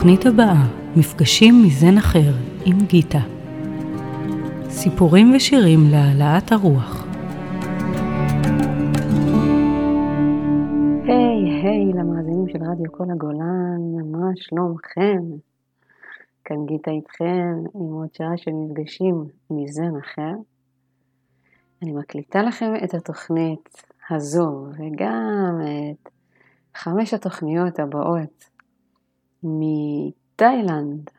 בתוכנית הבאה, מפגשים מזן אחר עם גיטה. סיפורים ושירים להעלאת הרוח. היי, היי, למאזינים של רדיו כל הגולן, מה שלומכם? כאן גיטה איתכם עם עוד שעה של מפגשים מזן אחר. אני מקליטה לכם את התוכנית הזו וגם את חמש התוכניות הבאות מתאילנד.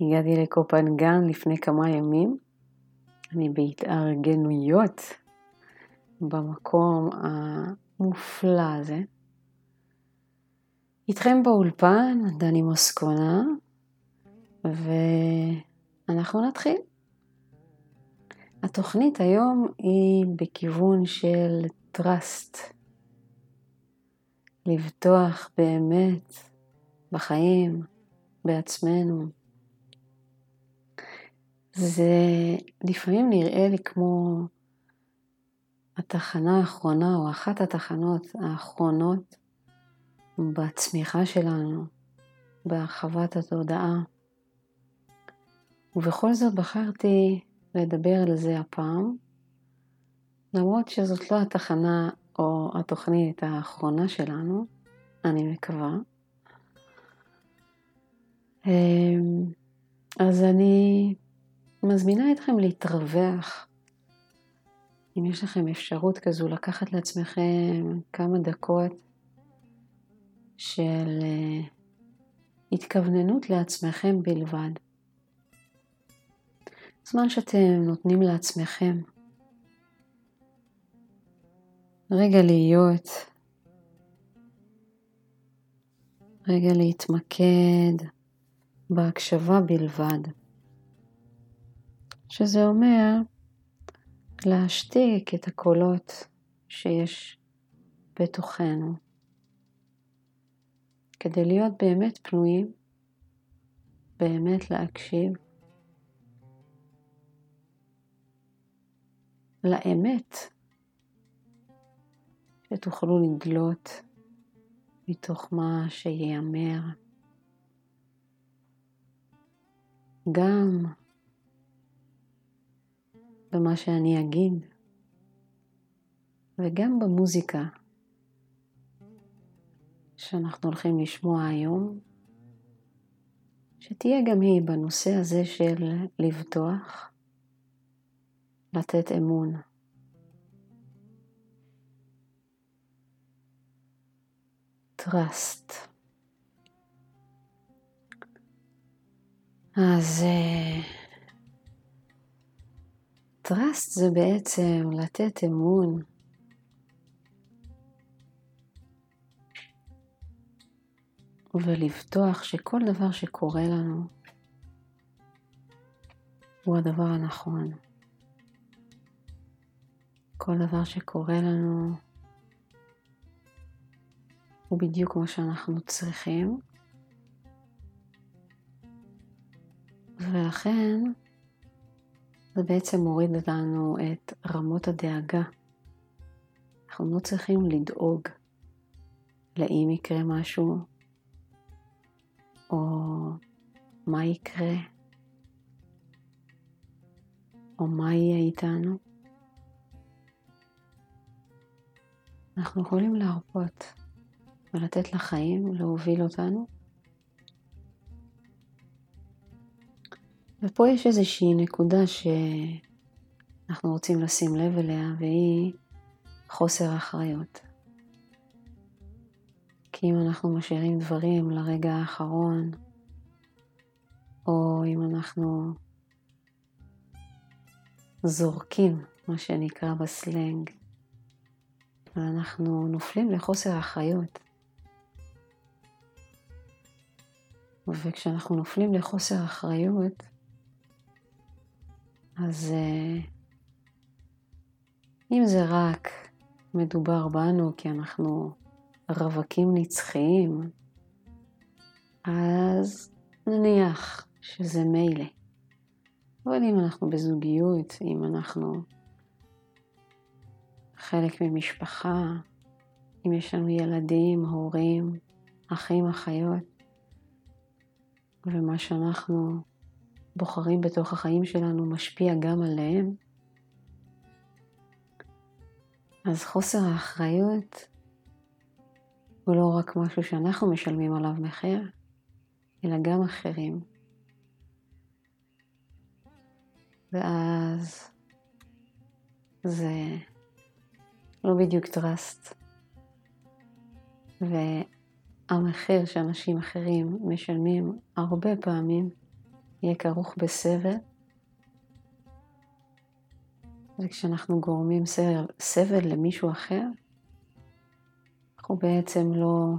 הגעתי לקופנגן לפני כמה ימים. אני בהתארגנויות במקום המופלא הזה. איתכם באולפן, דני מוסקונה, ואנחנו נתחיל. התוכנית היום היא בכיוון של trust, לבטוח באמת בחיים, בעצמנו. זה לפעמים נראה לי כמו התחנה האחרונה או אחת התחנות האחרונות בצמיחה שלנו, בהרחבת התודעה. ובכל זאת בחרתי לדבר על זה הפעם, למרות שזאת לא התחנה או התוכנית האחרונה שלנו, אני מקווה. אמ, אז אני מזמינה אתכם להתרווח. אם יש לכם אפשרות כזו לקחת לעצמכם כמה דקות של אה, התכווננות לעצמכם בלבד. זמן שאתם נותנים לעצמכם רגע להיות, רגע להתמקד בהקשבה בלבד, שזה אומר להשתיק את הקולות שיש בתוכנו, כדי להיות באמת פנויים, באמת להקשיב לאמת שתוכלו לדלות מתוך מה שייאמר. גם במה שאני אגיד וגם במוזיקה שאנחנו הולכים לשמוע היום, שתהיה גם היא בנושא הזה של לבטוח, לתת אמון. trust. אז uh, trust זה בעצם לתת אמון ולבטוח שכל דבר שקורה לנו הוא הדבר הנכון. כל דבר שקורה לנו הוא בדיוק כמו שאנחנו צריכים. ולכן זה בעצם מוריד לנו את רמות הדאגה. אנחנו לא צריכים לדאוג לאם יקרה משהו, או מה יקרה, או מה יהיה איתנו. אנחנו יכולים להרפות. ולתת לחיים להוביל אותנו. ופה יש איזושהי נקודה שאנחנו רוצים לשים לב אליה, והיא חוסר אחריות. כי אם אנחנו משאירים דברים לרגע האחרון, או אם אנחנו זורקים, מה שנקרא בסלנג, ואנחנו נופלים לחוסר אחריות. וכשאנחנו נופלים לחוסר אחריות, אז אה, אם זה רק מדובר בנו כי אנחנו רווקים נצחיים, אז נניח שזה מילא. אבל אם אנחנו בזוגיות, אם אנחנו חלק ממשפחה, אם יש לנו ילדים, הורים, אחים, אחיות, ומה שאנחנו בוחרים בתוך החיים שלנו משפיע גם עליהם, אז חוסר האחריות הוא לא רק משהו שאנחנו משלמים עליו מחיר, אלא גם אחרים. ואז זה לא בדיוק טראסט. והמחיר שאנשים אחרים משלמים הרבה פעמים יהיה כרוך בסבל. וכשאנחנו גורמים סבל, סבל למישהו אחר, אנחנו בעצם לא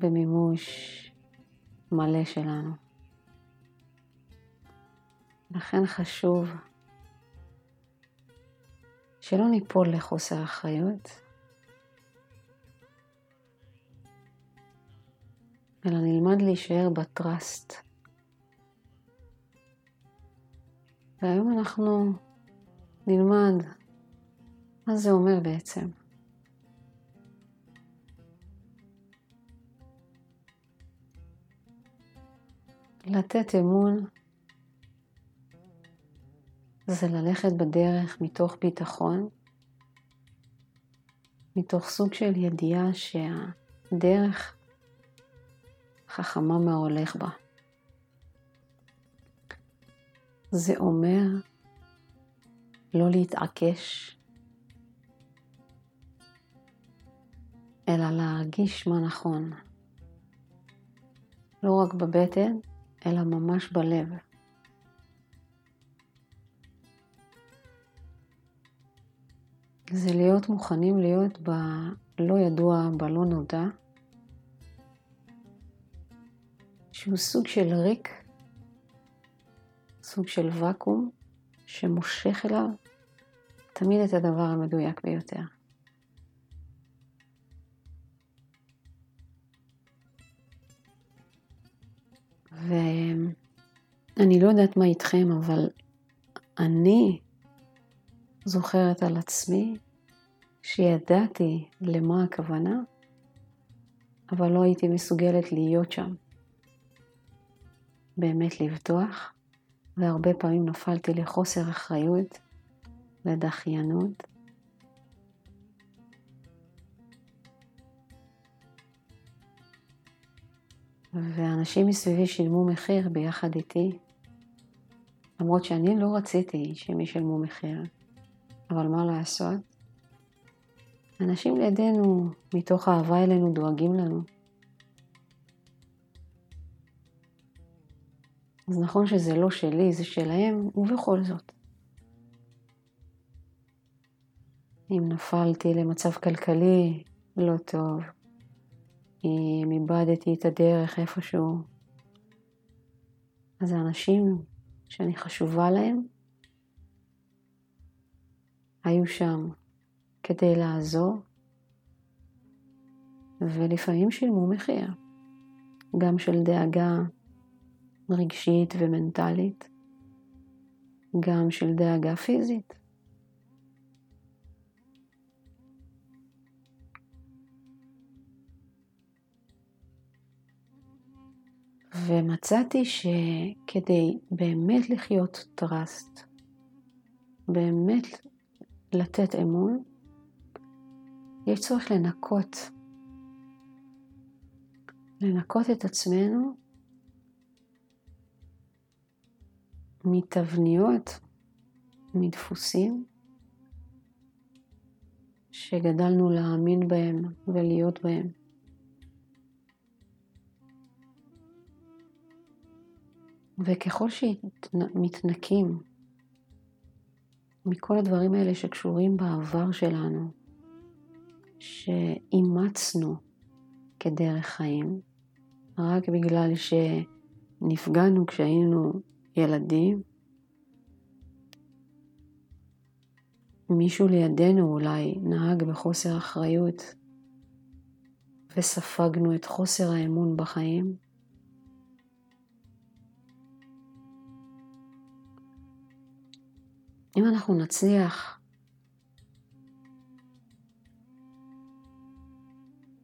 במימוש מלא שלנו. לכן חשוב שלא ניפול לחוסר אחריות, אלא נלמד להישאר בטראסט. והיום אנחנו נלמד מה זה אומר בעצם. לתת אמון זה ללכת בדרך מתוך ביטחון, מתוך סוג של ידיעה שהדרך חכמה מההולך בה. זה אומר לא להתעקש, אלא להרגיש מה נכון. לא רק בבטן, אלא ממש בלב. זה להיות מוכנים להיות בלא ידוע, בלא נודע, שהוא סוג של ריק, סוג של ואקום, שמושך אליו תמיד את הדבר המדויק ביותר. ואני לא יודעת מה איתכם, אבל אני זוכרת על עצמי שידעתי למה הכוונה, אבל לא הייתי מסוגלת להיות שם. באמת לבטוח, והרבה פעמים נפלתי לחוסר אחריות, לדחיינות. ואנשים מסביבי שילמו מחיר ביחד איתי, למרות שאני לא רציתי שהם ישלמו מחיר. אבל מה לעשות? אנשים לידינו, מתוך אהבה אלינו, דואגים לנו. אז נכון שזה לא שלי, זה שלהם, ובכל זאת. אם נפלתי למצב כלכלי לא טוב, אם איבדתי את הדרך איפשהו, אז האנשים שאני חשובה להם, היו שם כדי לעזור, ולפעמים שילמו מחיר, גם של דאגה רגשית ומנטלית, גם של דאגה פיזית. ומצאתי שכדי באמת לחיות טראסט, באמת לתת אמון, יש צורך לנקות. לנקות את עצמנו מתבניות, מדפוסים שגדלנו להאמין בהם ולהיות בהם. וככל שמתנקים מכל הדברים האלה שקשורים בעבר שלנו, שאימצנו כדרך חיים, רק בגלל שנפגענו כשהיינו ילדים, מישהו לידינו אולי נהג בחוסר אחריות וספגנו את חוסר האמון בחיים, אם אנחנו נצליח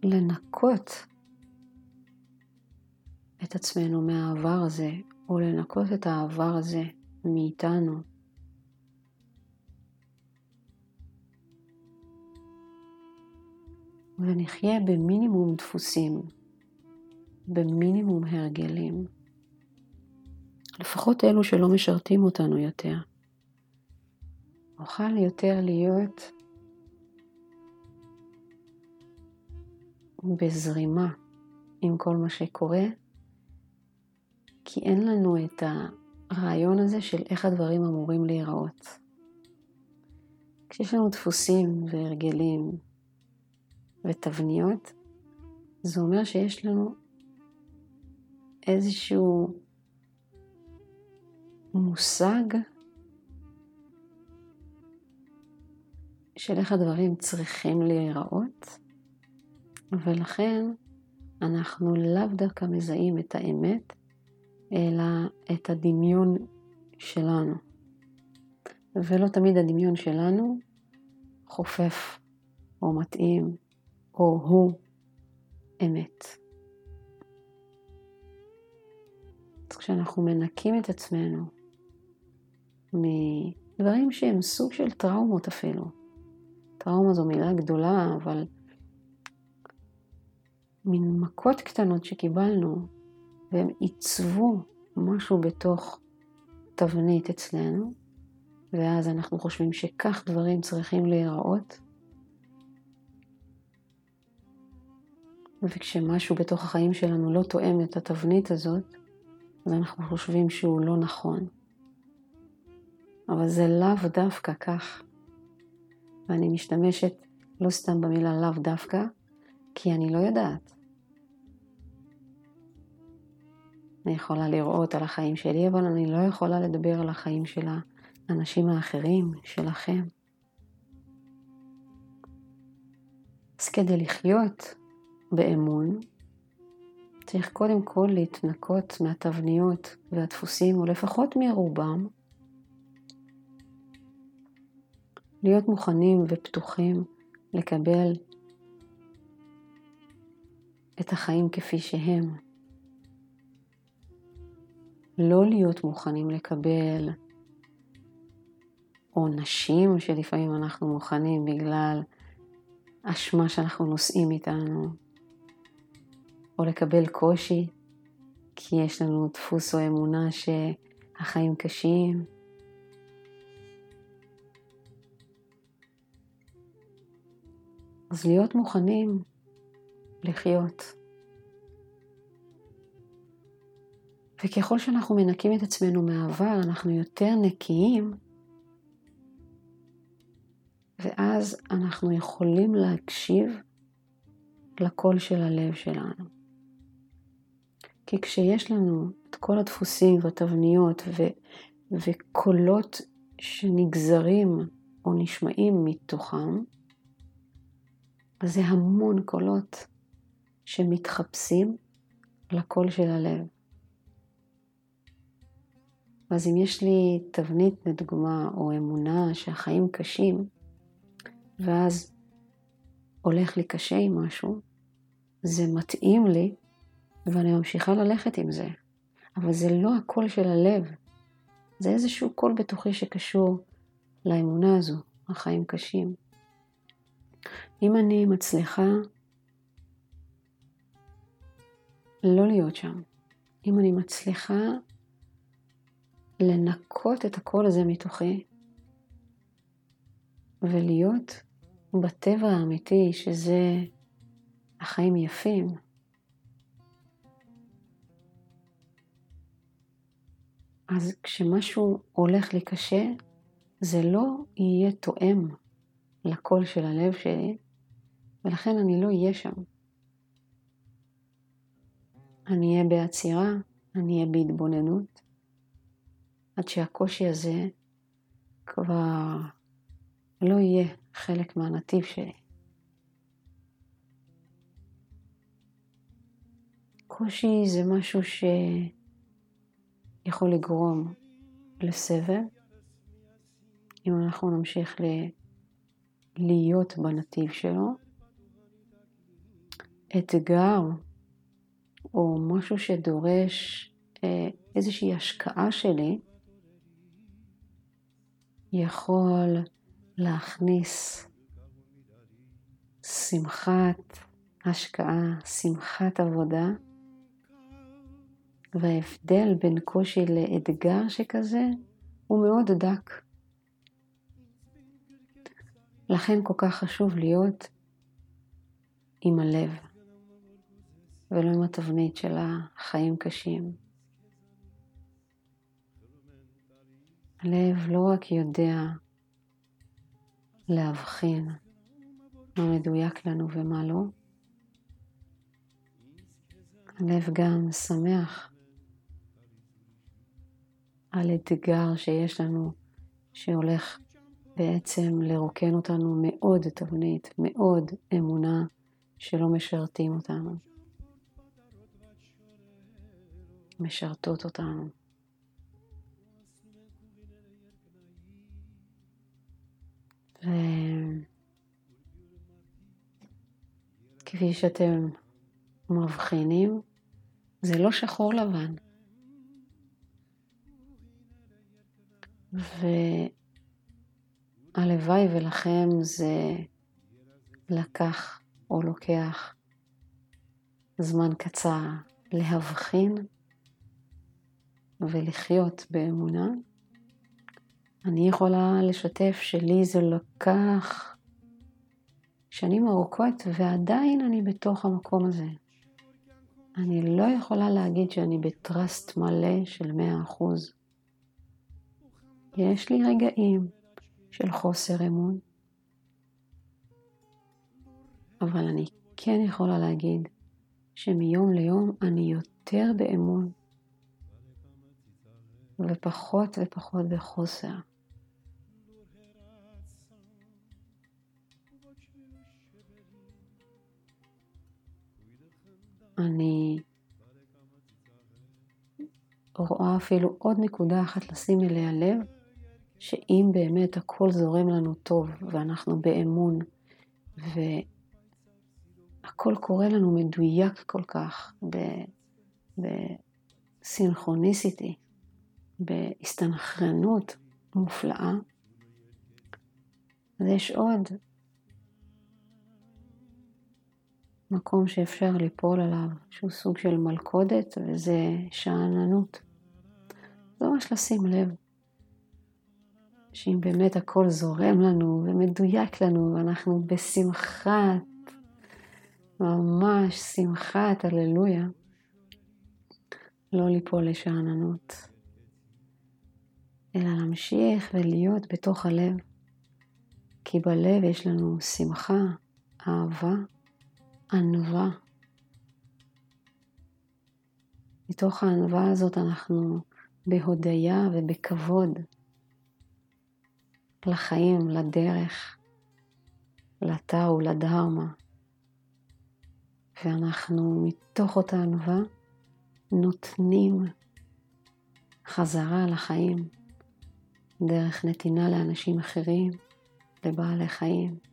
לנקות את עצמנו מהעבר הזה, או לנקות את העבר הזה מאיתנו. ונחיה במינימום דפוסים, במינימום הרגלים, לפחות אלו שלא משרתים אותנו יותר. נוכל יותר להיות בזרימה עם כל מה שקורה, כי אין לנו את הרעיון הזה של איך הדברים אמורים להיראות. כשיש לנו דפוסים והרגלים ותבניות, זה אומר שיש לנו איזשהו מושג של איך הדברים צריכים להיראות, ולכן אנחנו לאו דווקא מזהים את האמת, אלא את הדמיון שלנו. ולא תמיד הדמיון שלנו חופף או מתאים או הוא אמת. אז כשאנחנו מנקים את עצמנו מדברים שהם סוג של טראומות אפילו, טראומה זו מילה גדולה, אבל מין מכות קטנות שקיבלנו, והם עיצבו משהו בתוך תבנית אצלנו, ואז אנחנו חושבים שכך דברים צריכים להיראות. וכשמשהו בתוך החיים שלנו לא תואם את התבנית הזאת, אז אנחנו חושבים שהוא לא נכון. אבל זה לאו דווקא כך. ואני משתמשת לא סתם במילה לאו דווקא, כי אני לא יודעת. אני יכולה לראות על החיים שלי, אבל אני לא יכולה לדבר על החיים של האנשים האחרים, שלכם. אז כדי לחיות באמון, צריך קודם כל להתנקות מהתבניות והדפוסים, או לפחות מרובם, להיות מוכנים ופתוחים לקבל את החיים כפי שהם. לא להיות מוכנים לקבל עונשים שלפעמים אנחנו מוכנים בגלל אשמה שאנחנו נושאים איתנו, או לקבל קושי כי יש לנו דפוס או אמונה שהחיים קשים. אז להיות מוכנים לחיות. וככל שאנחנו מנקים את עצמנו מהעבר, אנחנו יותר נקיים, ואז אנחנו יכולים להקשיב לקול של הלב שלנו. כי כשיש לנו את כל הדפוסים והתבניות ו- וקולות שנגזרים או נשמעים מתוכם, אז זה המון קולות שמתחפשים לקול של הלב. אז אם יש לי תבנית לדוגמה או אמונה שהחיים קשים, ואז הולך לי קשה עם משהו, זה מתאים לי ואני ממשיכה ללכת עם זה. אבל זה לא הקול של הלב, זה איזשהו קול בתוכי שקשור לאמונה הזו, החיים קשים. אם אני מצליחה לא להיות שם, אם אני מצליחה לנקות את הקול הזה מתוכי ולהיות בטבע האמיתי שזה החיים יפים, אז כשמשהו הולך לי קשה, זה לא יהיה תואם לקול של הלב שלי, ולכן אני לא אהיה שם. אני אהיה בעצירה, אני אהיה בהתבוננות, עד שהקושי הזה כבר לא יהיה חלק מהנתיב שלי. קושי זה משהו שיכול לגרום לסבל, אם אנחנו נמשיך ל... להיות בנתיב שלו. אתגר או משהו שדורש אה, איזושהי השקעה שלי, יכול להכניס שמחת השקעה, שמחת עבודה, וההבדל בין קושי לאתגר שכזה הוא מאוד דק. לכן כל כך חשוב להיות עם הלב, ולא עם התבנית של החיים קשים. הלב לא רק יודע להבחין מה מדויק לנו ומה לא, הלב גם שמח על אתגר שיש לנו שהולך בעצם לרוקן אותנו מאוד תבנית, מאוד אמונה שלא משרתים אותנו, משרתות אותנו. וכפי שאתם מבחינים, זה לא שחור לבן. והלוואי ולכם זה לקח או לוקח זמן קצר להבחין ולחיות באמונה. אני יכולה לשתף שלי זה לקח שנים ארוכות ועדיין אני בתוך המקום הזה. אני לא יכולה להגיד שאני בטראסט מלא של 100%. יש לי רגעים של חוסר אמון, אבל אני כן יכולה להגיד שמיום ליום אני יותר באמון ופחות ופחות בחוסר. אני רואה אפילו עוד נקודה אחת לשים אליה לב, שאם באמת הכל זורם לנו טוב ואנחנו באמון והכל קורה לנו מדויק כל כך, בסינכרוניסיטי, בהסתנכרנות מופלאה, אז יש עוד מקום שאפשר ליפול עליו, שהוא סוג של מלכודת, וזה שאננות. זה ממש לשים לב, שאם באמת הכל זורם לנו ומדויק לנו, ואנחנו בשמחת, ממש שמחת הללויה, לא ליפול לשאננות, אלא להמשיך ולהיות בתוך הלב, כי בלב יש לנו שמחה, אהבה, ענווה. מתוך הענווה הזאת אנחנו בהודיה ובכבוד לחיים, לדרך, לטאו, לדהרמה. ואנחנו מתוך אותה ענווה נותנים חזרה לחיים דרך נתינה לאנשים אחרים, לבעלי חיים.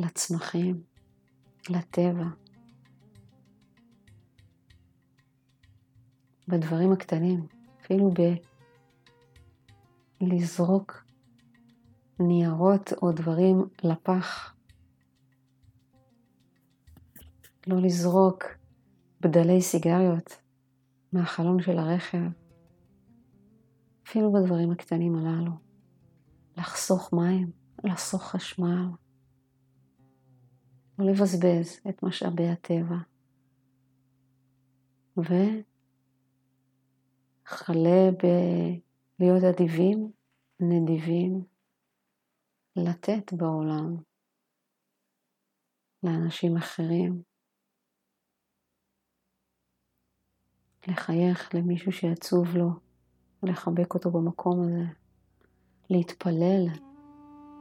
לצמחים, לטבע. בדברים הקטנים, אפילו בלזרוק ניירות או דברים לפח. לא לזרוק בדלי סיגריות מהחלון של הרכב. אפילו בדברים הקטנים הללו. לחסוך מים, לחסוך חשמל. לא לבזבז את משאבי הטבע. וכלה בלהיות אדיבים, נדיבים, לתת בעולם לאנשים אחרים, לחייך למישהו שעצוב לו, לחבק אותו במקום הזה, להתפלל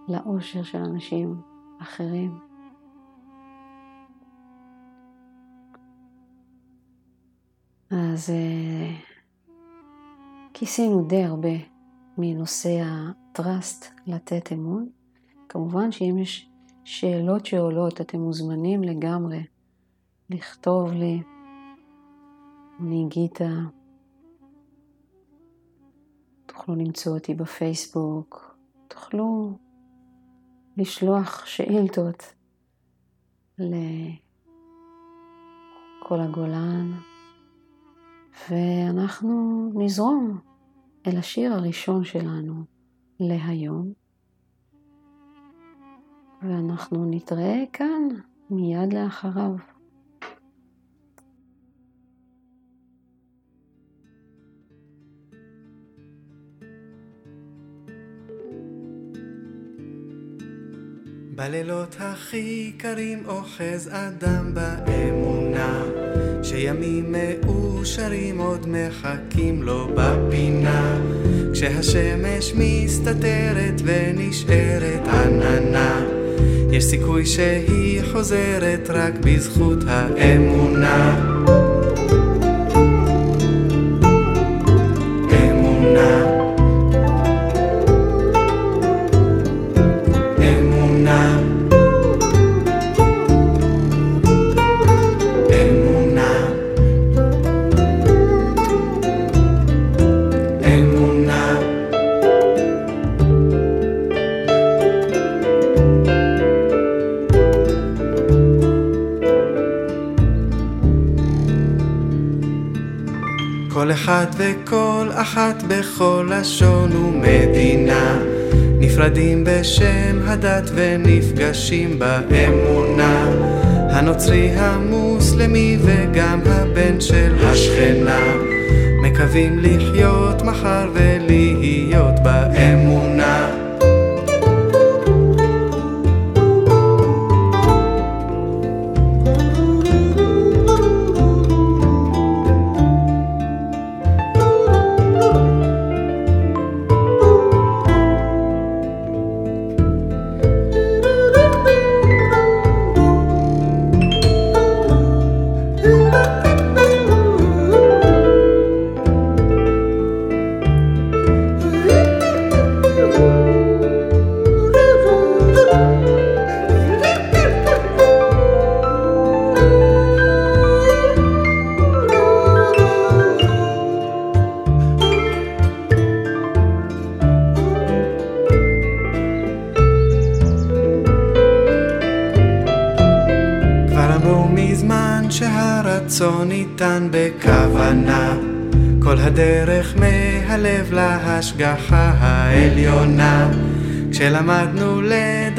לאושר של אנשים אחרים. אז uh, כיסינו די הרבה מנושא ה-trust, לתת אמון. כמובן שאם יש שאלות שעולות, אתם מוזמנים לגמרי לכתוב לי, אני תוכלו למצוא אותי בפייסבוק, תוכלו לשלוח שאילתות לכל הגולן, ואנחנו נזרום אל השיר הראשון שלנו להיום, ואנחנו נתראה כאן מיד לאחריו. בלילות הכי קרים אוחז אדם באמונה שימים מאושרים עוד מחכים לו בפינה. כשהשמש מסתתרת ונשארת עננה יש סיכוי שהיא חוזרת רק בזכות האמונה נפרדים בשם הדת ונפגשים באמונה. הנוצרי המוסלמי וגם הבן של השכנה. מקווים לחיות מחר ולהיות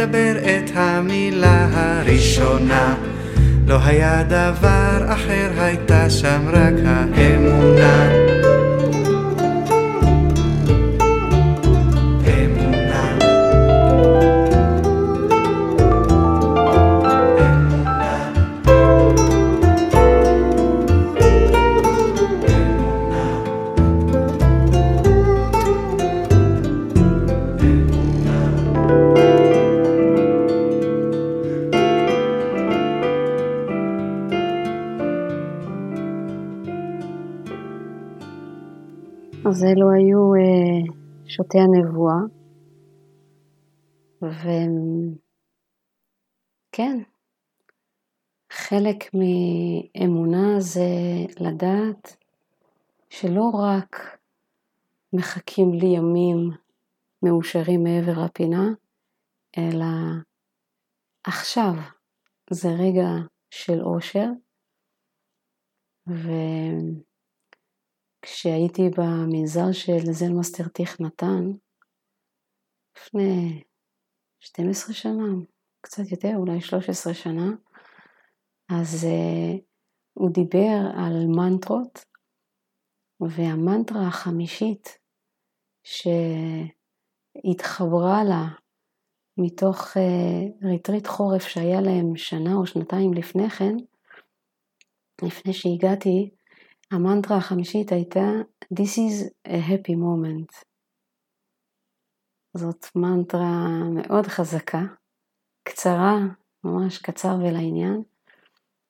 לדבר את המילה הראשונה. לא היה דבר אחר, הייתה שם רק האמונה אלו היו uh, שותי הנבואה, וכן, חלק מאמונה זה לדעת שלא רק מחכים לי ימים מאושרים מעבר הפינה, אלא עכשיו זה רגע של אושר, ו... כשהייתי במנזר של Zen Master טיך נתן, לפני 12 שנה, קצת יותר, אולי 13 שנה, אז uh, הוא דיבר על מנטרות, והמנטרה החמישית שהתחברה לה מתוך uh, ריטריט חורף שהיה להם שנה או שנתיים לפני כן, לפני שהגעתי, המנטרה החמישית הייתה This is a happy moment. זאת מנטרה מאוד חזקה, קצרה, ממש קצר ולעניין,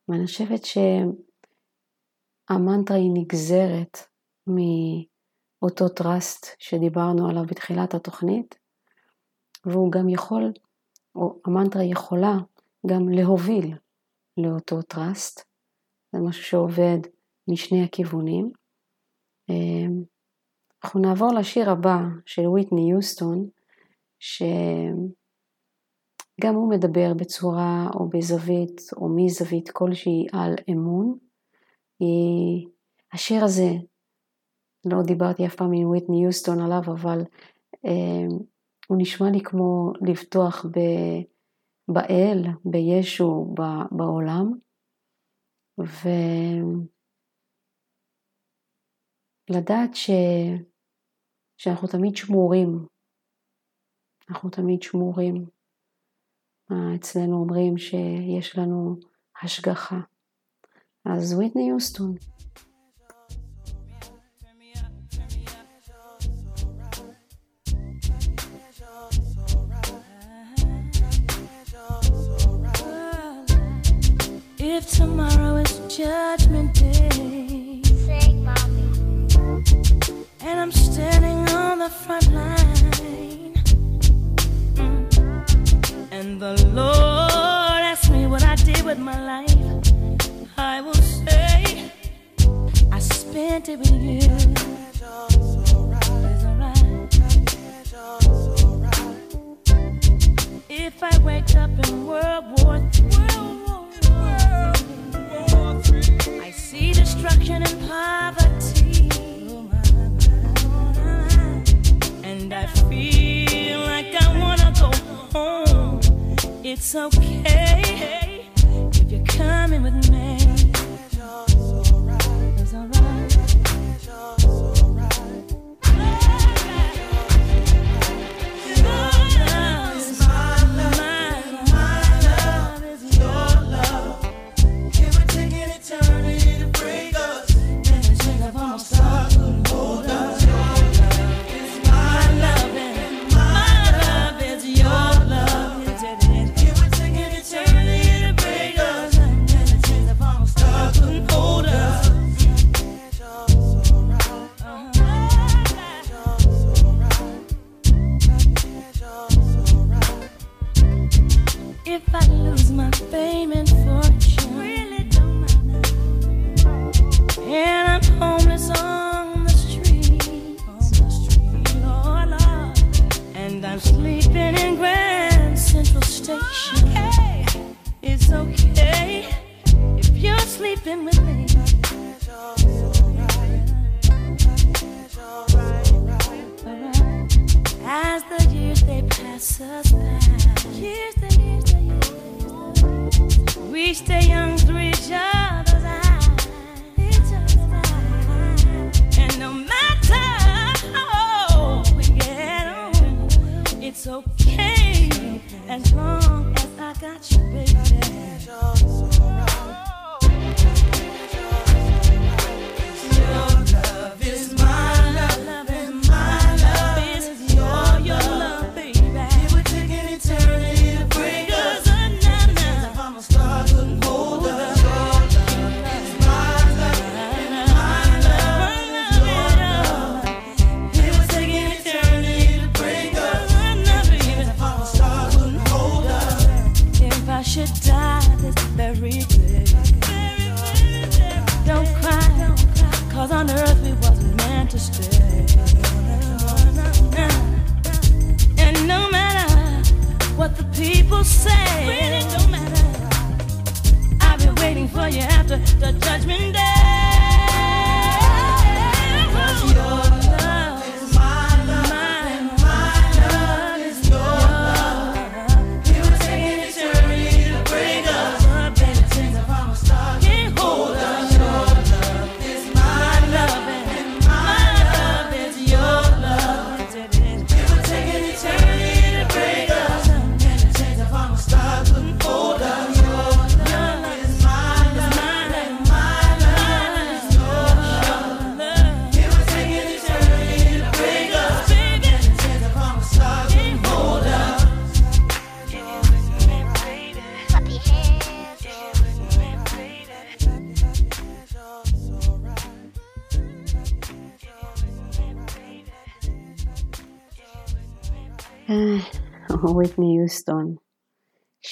ואני חושבת שהמנטרה היא נגזרת מאותו טראסט שדיברנו עליו בתחילת התוכנית, והוא גם יכול, או המנטרה יכולה גם להוביל לאותו טראסט. זה משהו שעובד משני הכיוונים. אמ, אנחנו נעבור לשיר הבא של ויטני יוסטון, שגם הוא מדבר בצורה או בזווית או מזווית כלשהי על אמון. אה, השיר הזה, לא דיברתי אף פעם עם ויטני יוסטון עליו, אבל אה, הוא נשמע לי כמו לבטוח ב... באל, בישו, בעולם. ו... לדעת ש... שאנחנו תמיד שמורים. אנחנו תמיד שמורים. מה אצלנו אומרים שיש לנו השגחה. אז ויטני יוסטון. If tomorrow is judgment day and I'm standing on the front line. And the Lord asked me what I did with my life. I will say, I spent it with you. If I wake up in World War III, I see destruction and poverty. and I feel like I wanna go home. It's okay if you're coming with me.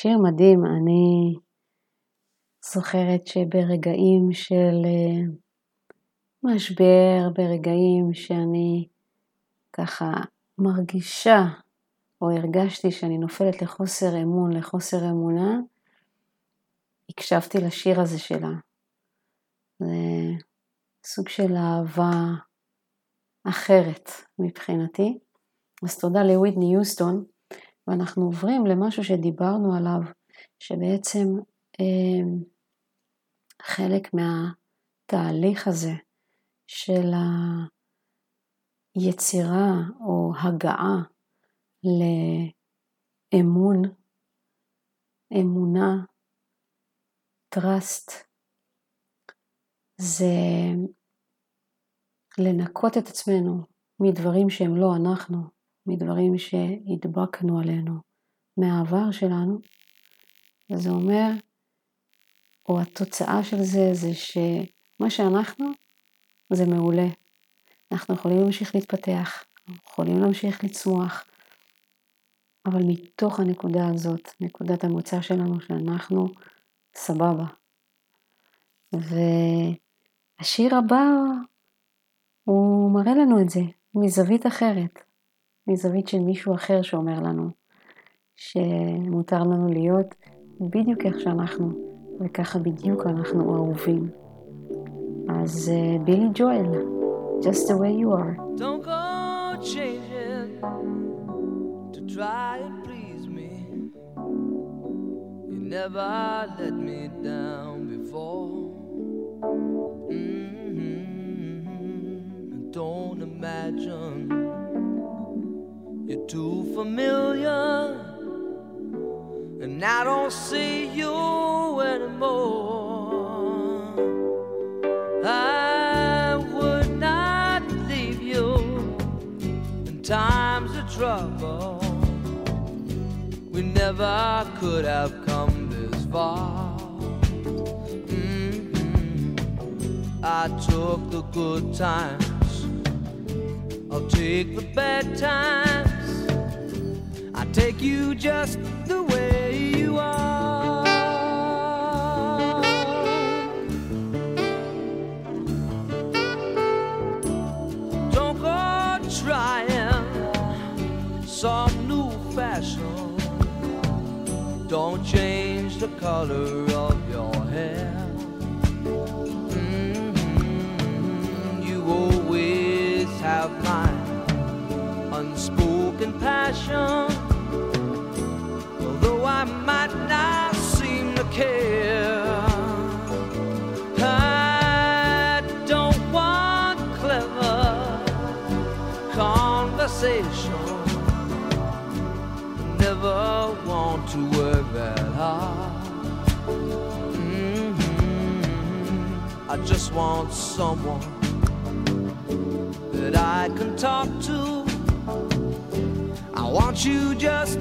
שיר מדהים, אני זוכרת שברגעים של אה, משבר, ברגעים שאני ככה מרגישה או הרגשתי שאני נופלת לחוסר אמון, לחוסר אמונה, הקשבתי לשיר הזה שלה. זה סוג של אהבה אחרת מבחינתי. אז תודה לווידני יוסטון, ואנחנו עוברים למשהו שדיברנו עליו, שבעצם אה, חלק מהתהליך הזה של היצירה או הגעה לאמון, אמונה, trust, זה לנקות את עצמנו מדברים שהם לא אנחנו, מדברים שהדבקנו עלינו מהעבר שלנו, וזה אומר, או התוצאה של זה, זה שמה שאנחנו זה מעולה. אנחנו יכולים להמשיך להתפתח, יכולים להמשיך לצמוח, אבל מתוך הנקודה הזאת, נקודת המוצא שלנו, שאנחנו סבבה. והשיר הבא, הוא מראה לנו את זה מזווית אחרת, מזווית של מישהו אחר שאומר לנו שמותר לנו להיות בדיוק איך שאנחנו, וככה בדיוק אנחנו אהובים. אז בילי ג'ואל, just the way you are. Don't go changing to try and please me. You never let me down before. Mm-hmm. Don't imagine you're too familiar, and I don't see you anymore. I would not leave you in times of trouble. We never could have come this far. Mm-hmm. I took the good times, I'll take the bad times. Take you just the way you are. Don't go trying some new fashion. Don't change the color of your hair. Mm-hmm. You always have my unspoken passion. I might not seem to care. I don't want clever conversation never want to work that hard. Mm-hmm. I just want someone that I can talk to. I want you just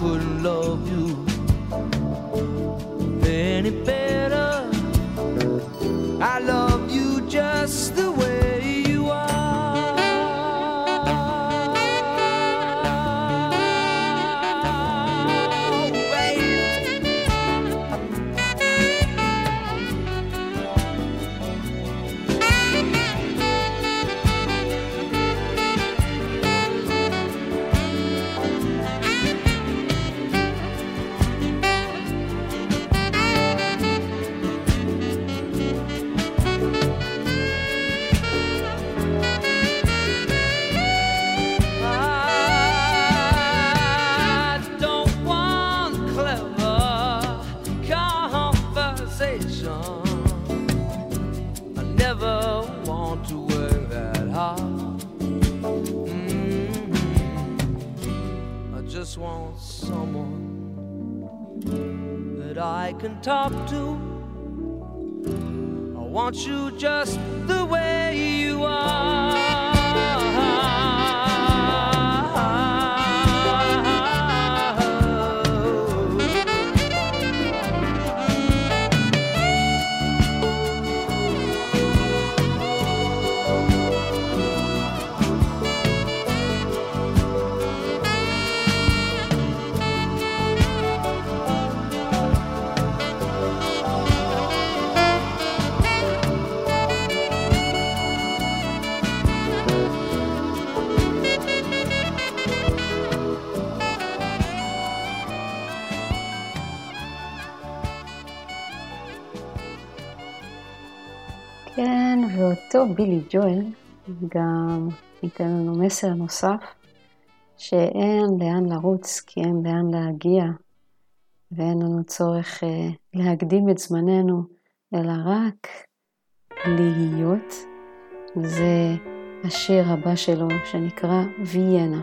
Couldn't love can talk to. I want you just the way you are. בילי ג'ואל גם ייתן לנו מסר נוסף, שאין לאן לרוץ כי אין לאן להגיע, ואין לנו צורך אה, להקדים את זמננו, אלא רק להיות. זה השיר הבא שלו שנקרא ויאנה.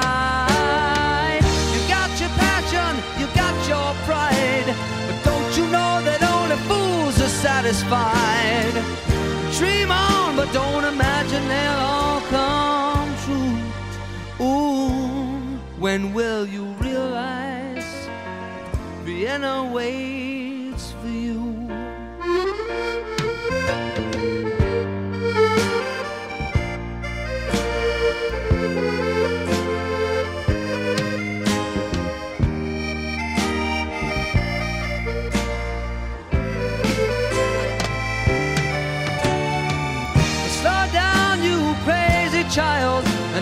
Pride. But don't you know that only fools are satisfied? Dream on, but don't imagine they'll all come true. Ooh, when will you realize Vienna waits for you?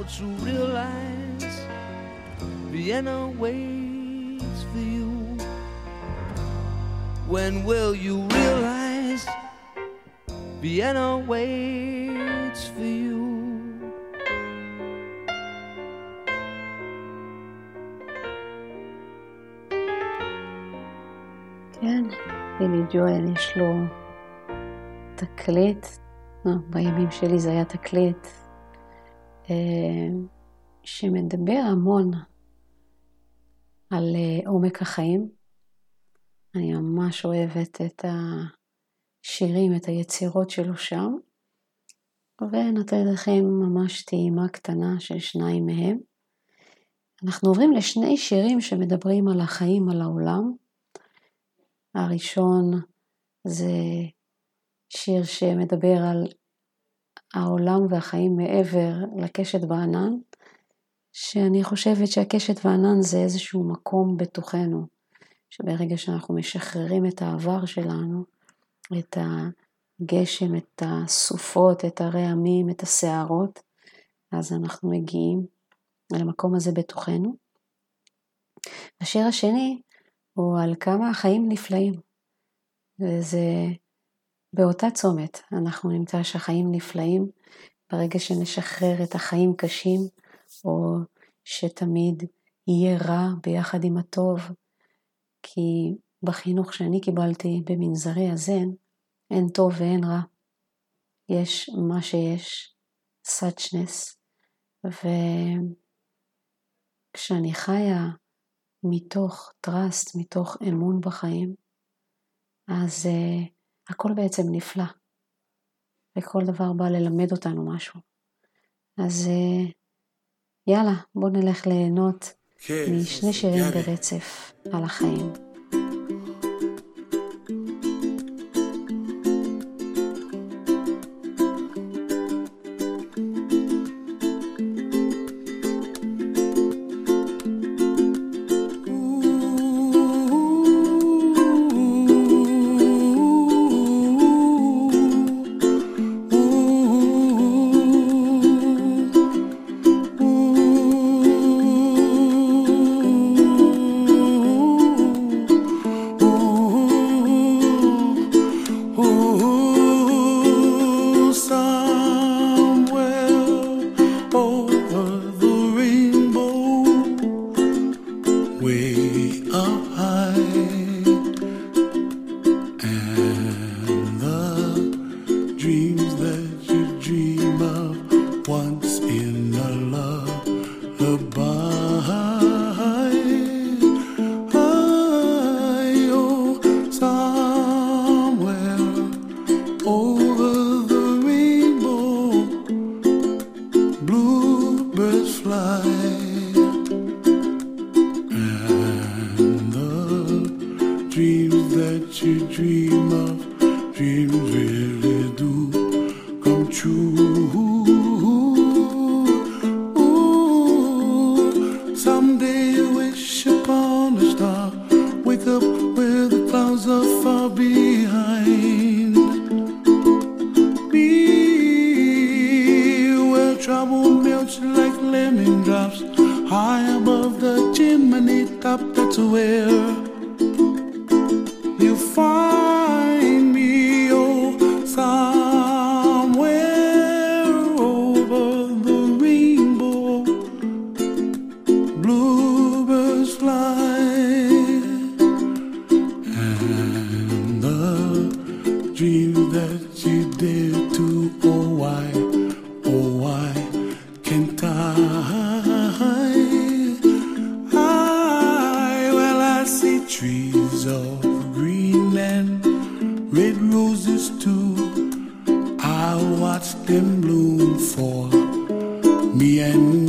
don't you realize Vienna waits for you? When will you realize Vienna waits for you? כן, בילי ג'ואל יש לו תקליט, לא, בימים שלי זה היה תקליט, אה, שמדבר המון על אה, עומק החיים. אני ממש אוהבת את השירים, את היצירות שלו שם, ונותנת לכם ממש טעימה קטנה של שניים מהם. אנחנו עוברים לשני שירים שמדברים על החיים, על העולם. הראשון זה שיר שמדבר על העולם והחיים מעבר לקשת בענן, שאני חושבת שהקשת והענן זה איזשהו מקום בתוכנו, שברגע שאנחנו משחררים את העבר שלנו, את הגשם, את הסופות, את הרעמים, את הסערות, אז אנחנו מגיעים למקום הזה בתוכנו. השיר השני הוא על כמה החיים נפלאים. וזה באותה צומת, אנחנו נמצא שהחיים נפלאים ברגע שנשחרר את החיים קשים, או שתמיד יהיה רע ביחד עם הטוב, כי בחינוך שאני קיבלתי במנזרי הזן, אין טוב ואין רע. יש מה שיש, סאצ'נס, וכשאני חיה מתוך טראסט, מתוך אמון בחיים, אז uh, הכל בעצם נפלא, וכל דבר בא ללמד אותנו משהו. אז uh, יאללה, בואו נלך ליהנות כן, משני שירים ברצף על החיים. bien.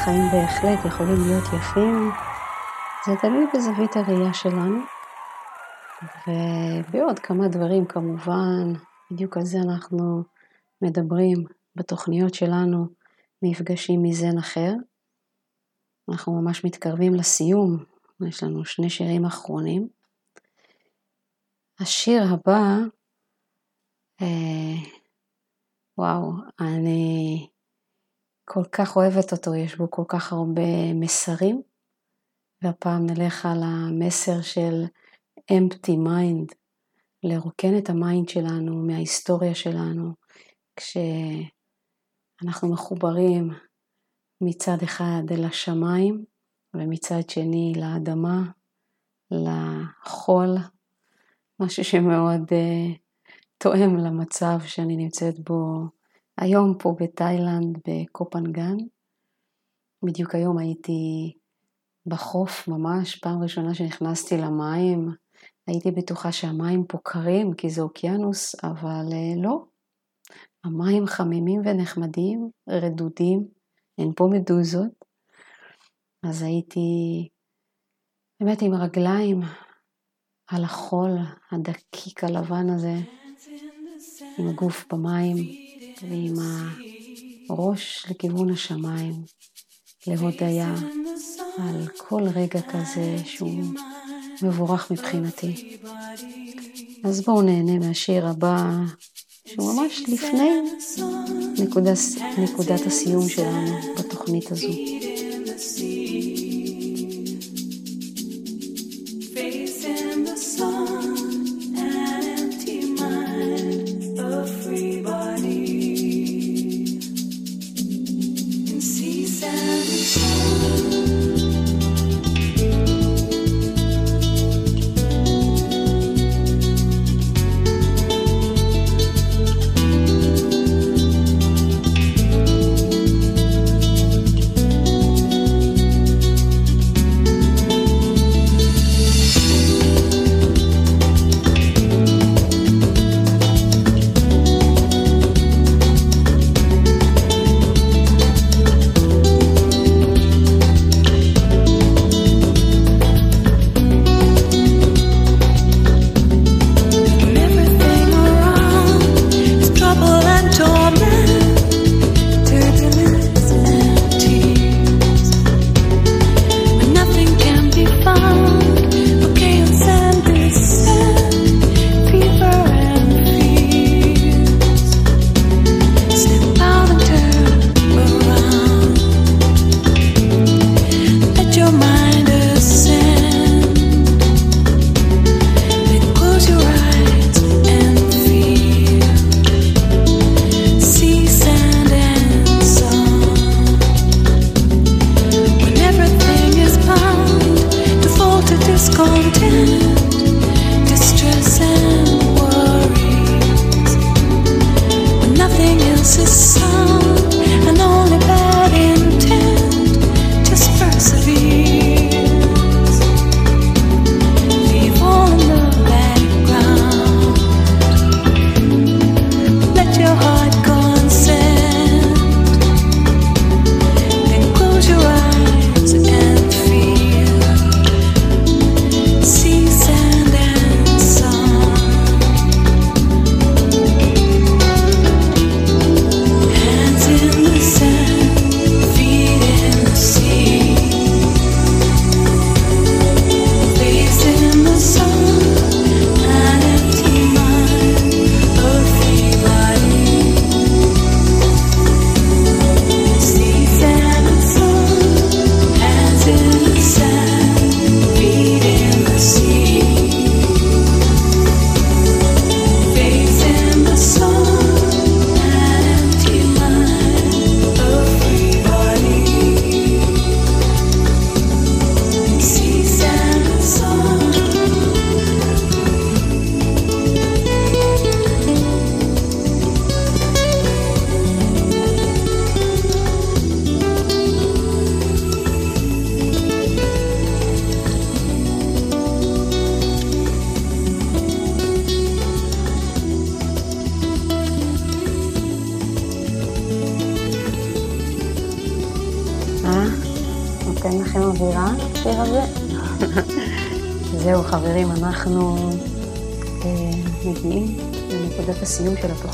החיים בהחלט יכולים להיות יפים, זה תלוי בזווית הראייה שלנו. ובעוד כמה דברים כמובן, בדיוק על זה אנחנו מדברים בתוכניות שלנו, מפגשים מזן אחר. אנחנו ממש מתקרבים לסיום, יש לנו שני שירים אחרונים. השיר הבא, אה, וואו, אני כל כך אוהבת אותו, יש בו כל כך הרבה מסרים, והפעם נלך על המסר של empty mind, לרוקן את ה mind שלנו מההיסטוריה שלנו, כשאנחנו מחוברים מצד אחד אל השמיים ומצד שני לאדמה, לחול, משהו שמאוד uh, תואם למצב שאני נמצאת בו היום פה בתאילנד בקופנגן. בדיוק היום הייתי בחוף ממש, פעם ראשונה שנכנסתי למים, הייתי בטוחה שהמים פה קרים כי זה אוקיינוס, אבל uh, לא. המים חמימים ונחמדים, רדודים, אין פה מדוזות. אז הייתי באמת עם הרגליים על החול הדקיק הלבן הזה, עם הגוף במים ועם הראש לכיוון השמיים, להודיה על כל רגע כזה שהוא מבורך מבחינתי. אז בואו נהנה מהשיר הבא, שהוא ממש לפני נקודת, נקודת הסיום שלנו בתוכנית הזו.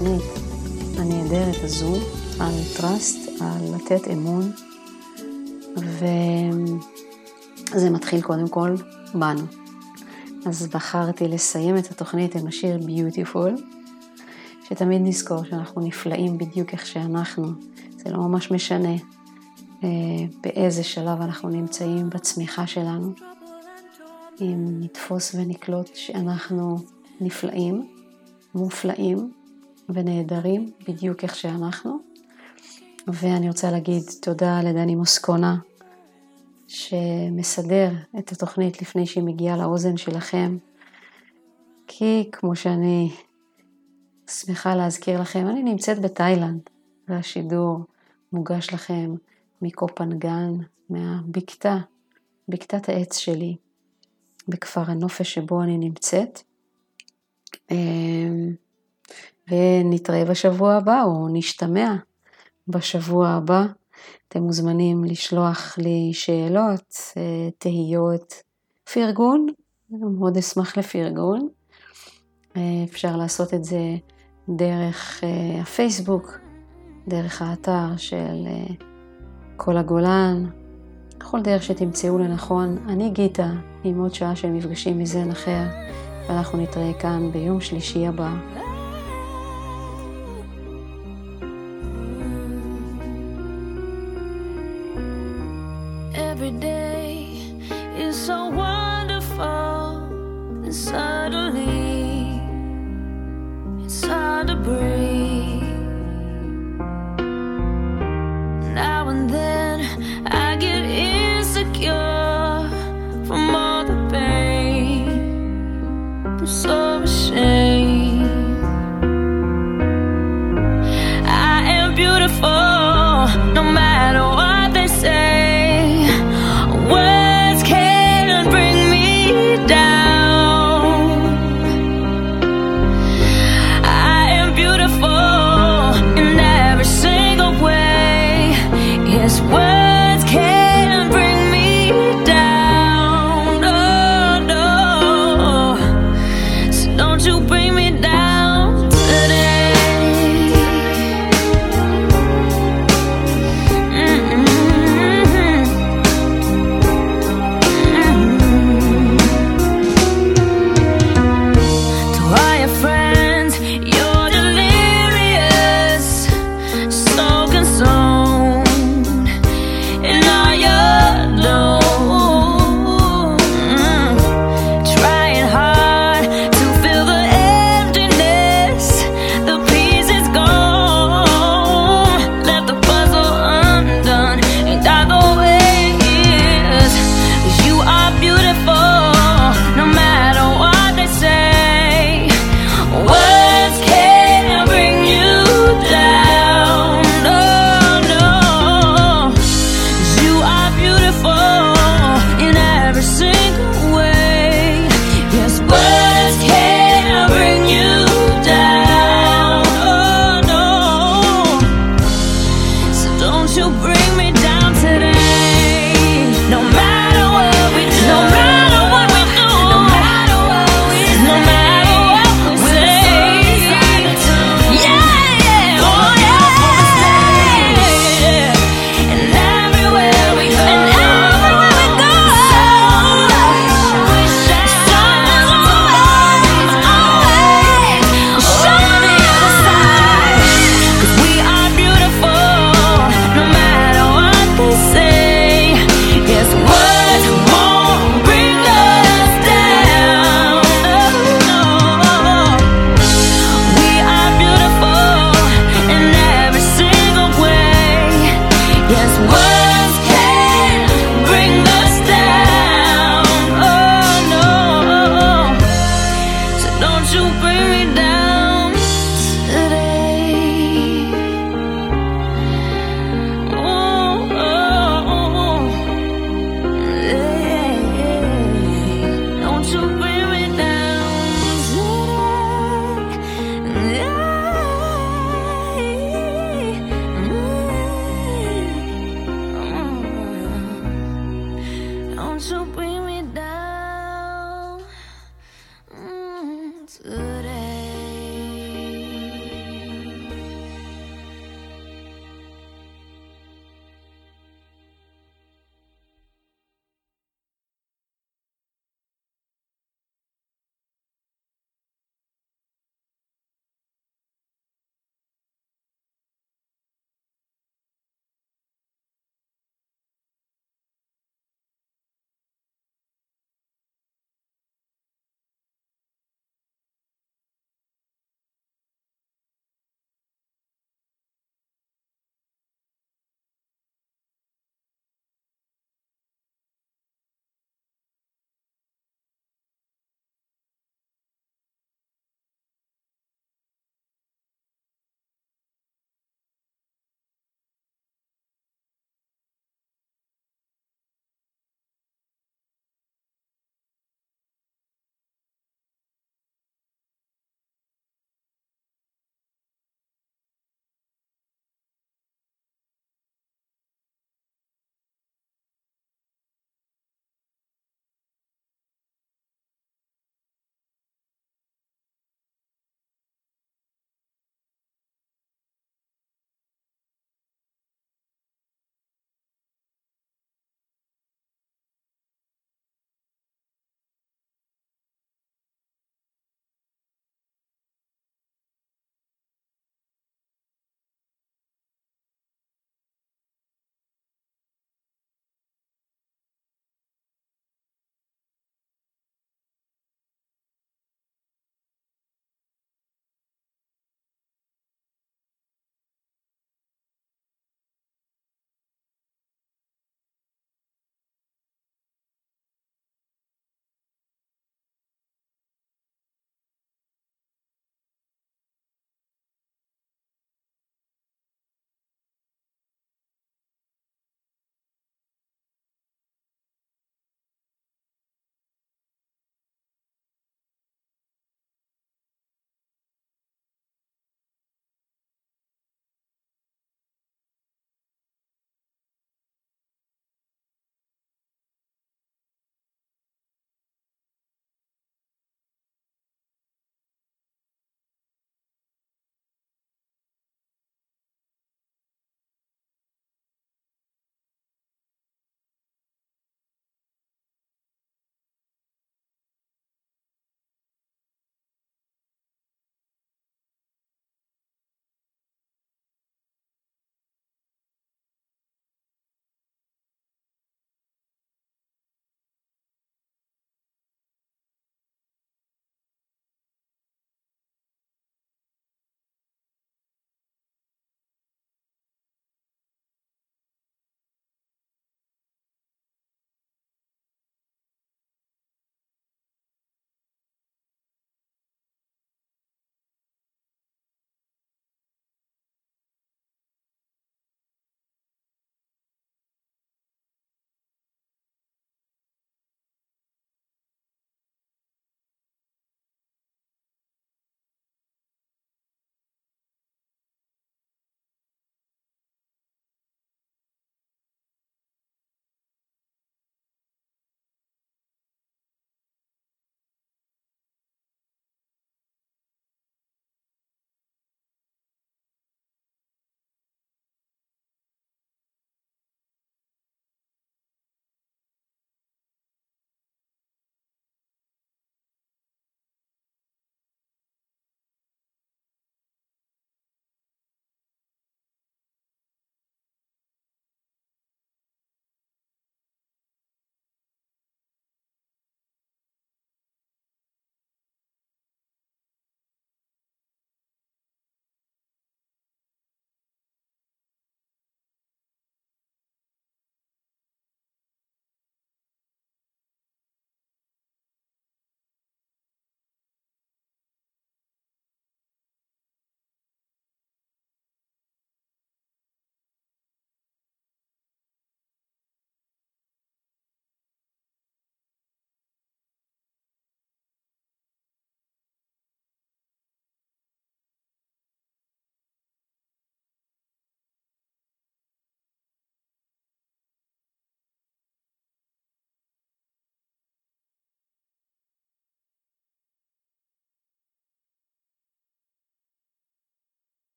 התוכנית הנהדרת הזו, על trust, על לתת אמון, וזה מתחיל קודם כל בנו. אז בחרתי לסיים את התוכנית עם השיר Beautiful, שתמיד נזכור שאנחנו נפלאים בדיוק איך שאנחנו, זה לא ממש משנה אה, באיזה שלב אנחנו נמצאים בצמיחה שלנו. אם נתפוס ונקלוט שאנחנו נפלאים, מופלאים ונהדרים בדיוק איך שאנחנו. ואני רוצה להגיד תודה לדני מוסקונה, שמסדר את התוכנית לפני שהיא מגיעה לאוזן שלכם. כי כמו שאני שמחה להזכיר לכם, אני נמצאת בתאילנד, והשידור מוגש לכם מקופנגן, מהבקתה, בקתת העץ שלי, בכפר הנופש שבו אני נמצאת. ונתראה בשבוע הבא, או נשתמע בשבוע הבא. אתם מוזמנים לשלוח לי שאלות, אה, תהיות, פרגון, מאוד אשמח לפרגון. אה, אפשר לעשות את זה דרך אה, הפייסבוק, דרך האתר של כל הגולן, בכל דרך שתמצאו לנכון. אני גיטה, עם עוד שעה של מפגשים מזן אחר, ואנחנו נתראה כאן ביום שלישי הבא.